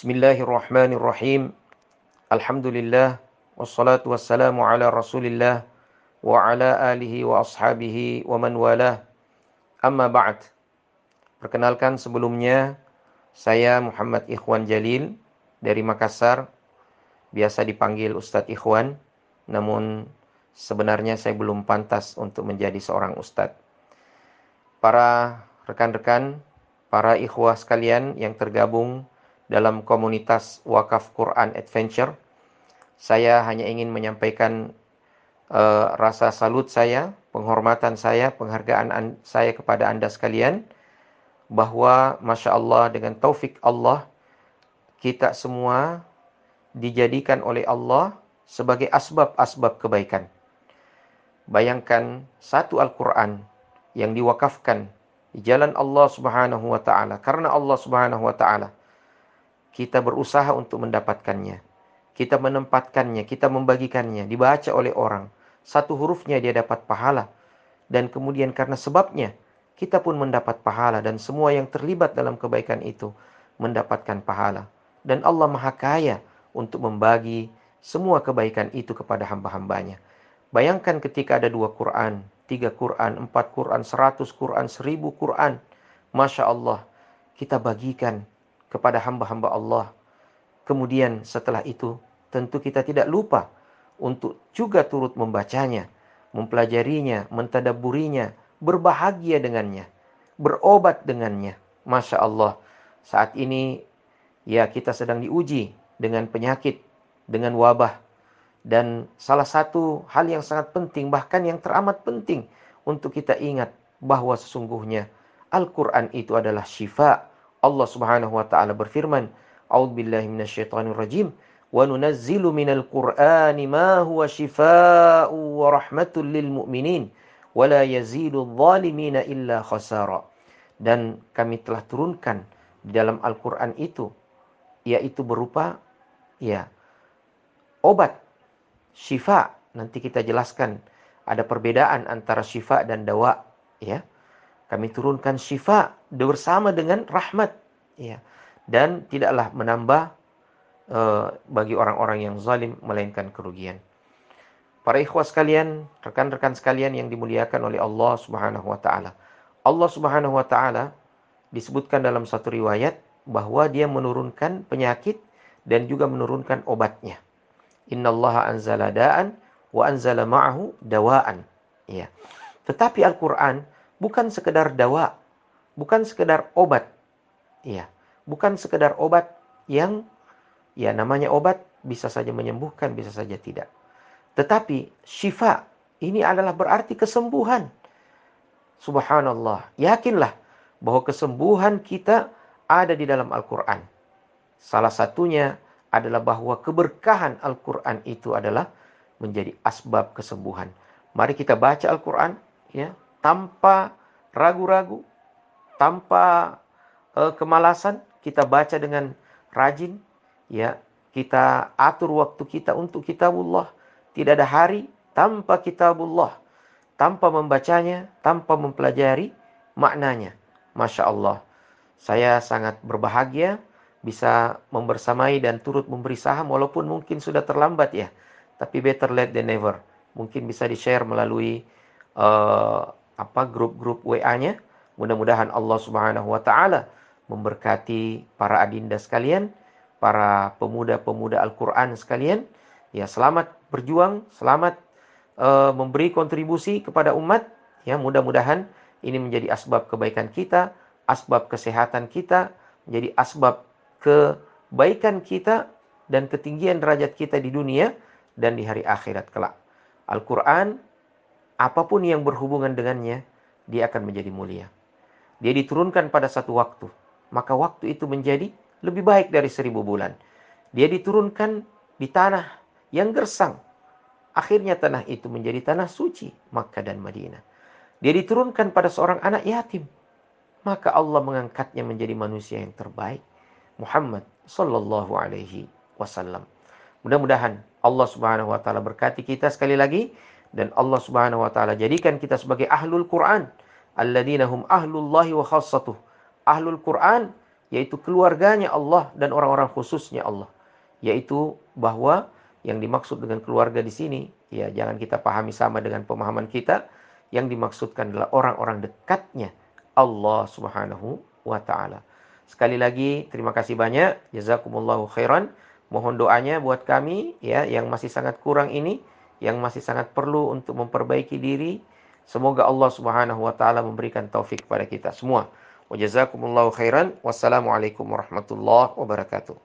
Bismillahirrahmanirrahim. Alhamdulillah wassalatu wassalamu ala Rasulillah wa ala alihi wa ashabihi wa man walah. Amma ba'd. Perkenalkan sebelumnya saya Muhammad Ikhwan Jalil dari Makassar. Biasa dipanggil Ustadz Ikhwan, namun sebenarnya saya belum pantas untuk menjadi seorang ustadz. Para rekan-rekan, para ikhwah sekalian yang tergabung dalam komunitas Wakaf Quran Adventure. Saya hanya ingin menyampaikan uh, rasa salut saya, penghormatan saya, penghargaan saya kepada Anda sekalian bahwa Masya Allah dengan taufik Allah kita semua dijadikan oleh Allah sebagai asbab-asbab kebaikan. Bayangkan satu Al-Quran yang diwakafkan di jalan Allah Subhanahu wa taala karena Allah Subhanahu wa taala kita berusaha untuk mendapatkannya. Kita menempatkannya, kita membagikannya, dibaca oleh orang. Satu hurufnya dia dapat pahala. Dan kemudian karena sebabnya, kita pun mendapat pahala. Dan semua yang terlibat dalam kebaikan itu mendapatkan pahala. Dan Allah Maha Kaya untuk membagi semua kebaikan itu kepada hamba-hambanya. Bayangkan ketika ada dua Quran, tiga Quran, empat Quran, seratus Quran, seribu Quran. Masya Allah, kita bagikan kepada hamba-hamba Allah. Kemudian setelah itu tentu kita tidak lupa untuk juga turut membacanya, mempelajarinya, mentadaburinya, berbahagia dengannya, berobat dengannya. Masya Allah, saat ini ya kita sedang diuji dengan penyakit, dengan wabah. Dan salah satu hal yang sangat penting, bahkan yang teramat penting untuk kita ingat bahwa sesungguhnya Al-Quran itu adalah syifa Allah Subhanahu wa taala berfirman, "A'udzu billahi minasyaitonir rajim." Wa nunazzilu minal Qur'ani ma huwa shifaa'u wa rahmatul lil mu'minin wa la yazidu dhalimina illa khasara. Dan kami telah turunkan di dalam Al-Qur'an itu yaitu berupa ya obat syifa nanti kita jelaskan ada perbedaan antara syifa dan dawa ya kami turunkan syifa bersama dengan rahmat. Ya. Dan tidaklah menambah uh, bagi orang-orang yang zalim melainkan kerugian. Para ikhwah sekalian, rekan-rekan sekalian yang dimuliakan oleh Allah Subhanahu wa taala. Allah Subhanahu wa taala disebutkan dalam satu riwayat bahwa dia menurunkan penyakit dan juga menurunkan obatnya. Innallaha anzala da'an wa anzala ma'ahu dawaan. Ya. Tetapi Al-Qur'an bukan sekedar dawa, bukan sekedar obat. Ya, bukan sekedar obat yang ya namanya obat bisa saja menyembuhkan, bisa saja tidak. Tetapi syifa ini adalah berarti kesembuhan. Subhanallah, yakinlah bahwa kesembuhan kita ada di dalam Al-Qur'an. Salah satunya adalah bahwa keberkahan Al-Qur'an itu adalah menjadi asbab kesembuhan. Mari kita baca Al-Qur'an ya, tanpa ragu-ragu, tanpa uh, kemalasan, kita baca dengan rajin, ya, kita atur waktu kita untuk kitabullah. Tidak ada hari tanpa kitabullah, tanpa membacanya, tanpa mempelajari maknanya. Masya Allah, saya sangat berbahagia bisa membersamai dan turut memberi saham walaupun mungkin sudah terlambat ya. Tapi better late than never. Mungkin bisa di-share melalui uh, apa grup-grup WA-nya. Mudah-mudahan Allah Subhanahu wa taala memberkati para adinda sekalian, para pemuda-pemuda Al-Qur'an sekalian. Ya, selamat berjuang, selamat uh, memberi kontribusi kepada umat. Ya, mudah-mudahan ini menjadi asbab kebaikan kita, asbab kesehatan kita, menjadi asbab kebaikan kita dan ketinggian derajat kita di dunia dan di hari akhirat kelak. Al-Quran apa pun yang berhubungan dengannya, dia akan menjadi mulia. Dia diturunkan pada satu waktu, maka waktu itu menjadi lebih baik dari seribu bulan. Dia diturunkan di tanah yang gersang. Akhirnya tanah itu menjadi tanah suci, Makkah dan Madinah. Dia diturunkan pada seorang anak yatim. Maka Allah mengangkatnya menjadi manusia yang terbaik. Muhammad sallallahu alaihi wasallam. Mudah-mudahan Allah Subhanahu wa taala berkati kita sekali lagi dan Allah Subhanahu wa taala jadikan kita sebagai ahlul Quran alladzina hum ahlullahi wa khassatuh ahlul Quran yaitu keluarganya Allah dan orang-orang khususnya Allah. Yaitu bahwa yang dimaksud dengan keluarga di sini, ya jangan kita pahami sama dengan pemahaman kita, yang dimaksudkan adalah orang-orang dekatnya Allah Subhanahu wa taala. Sekali lagi terima kasih banyak, jazakumullahu khairan. Mohon doanya buat kami ya yang masih sangat kurang ini, yang masih sangat perlu untuk memperbaiki diri. Semoga Allah Subhanahu wa taala memberikan taufik kepada kita semua. Wa jazakumullahu khairan. Wassalamualaikum warahmatullahi wabarakatuh.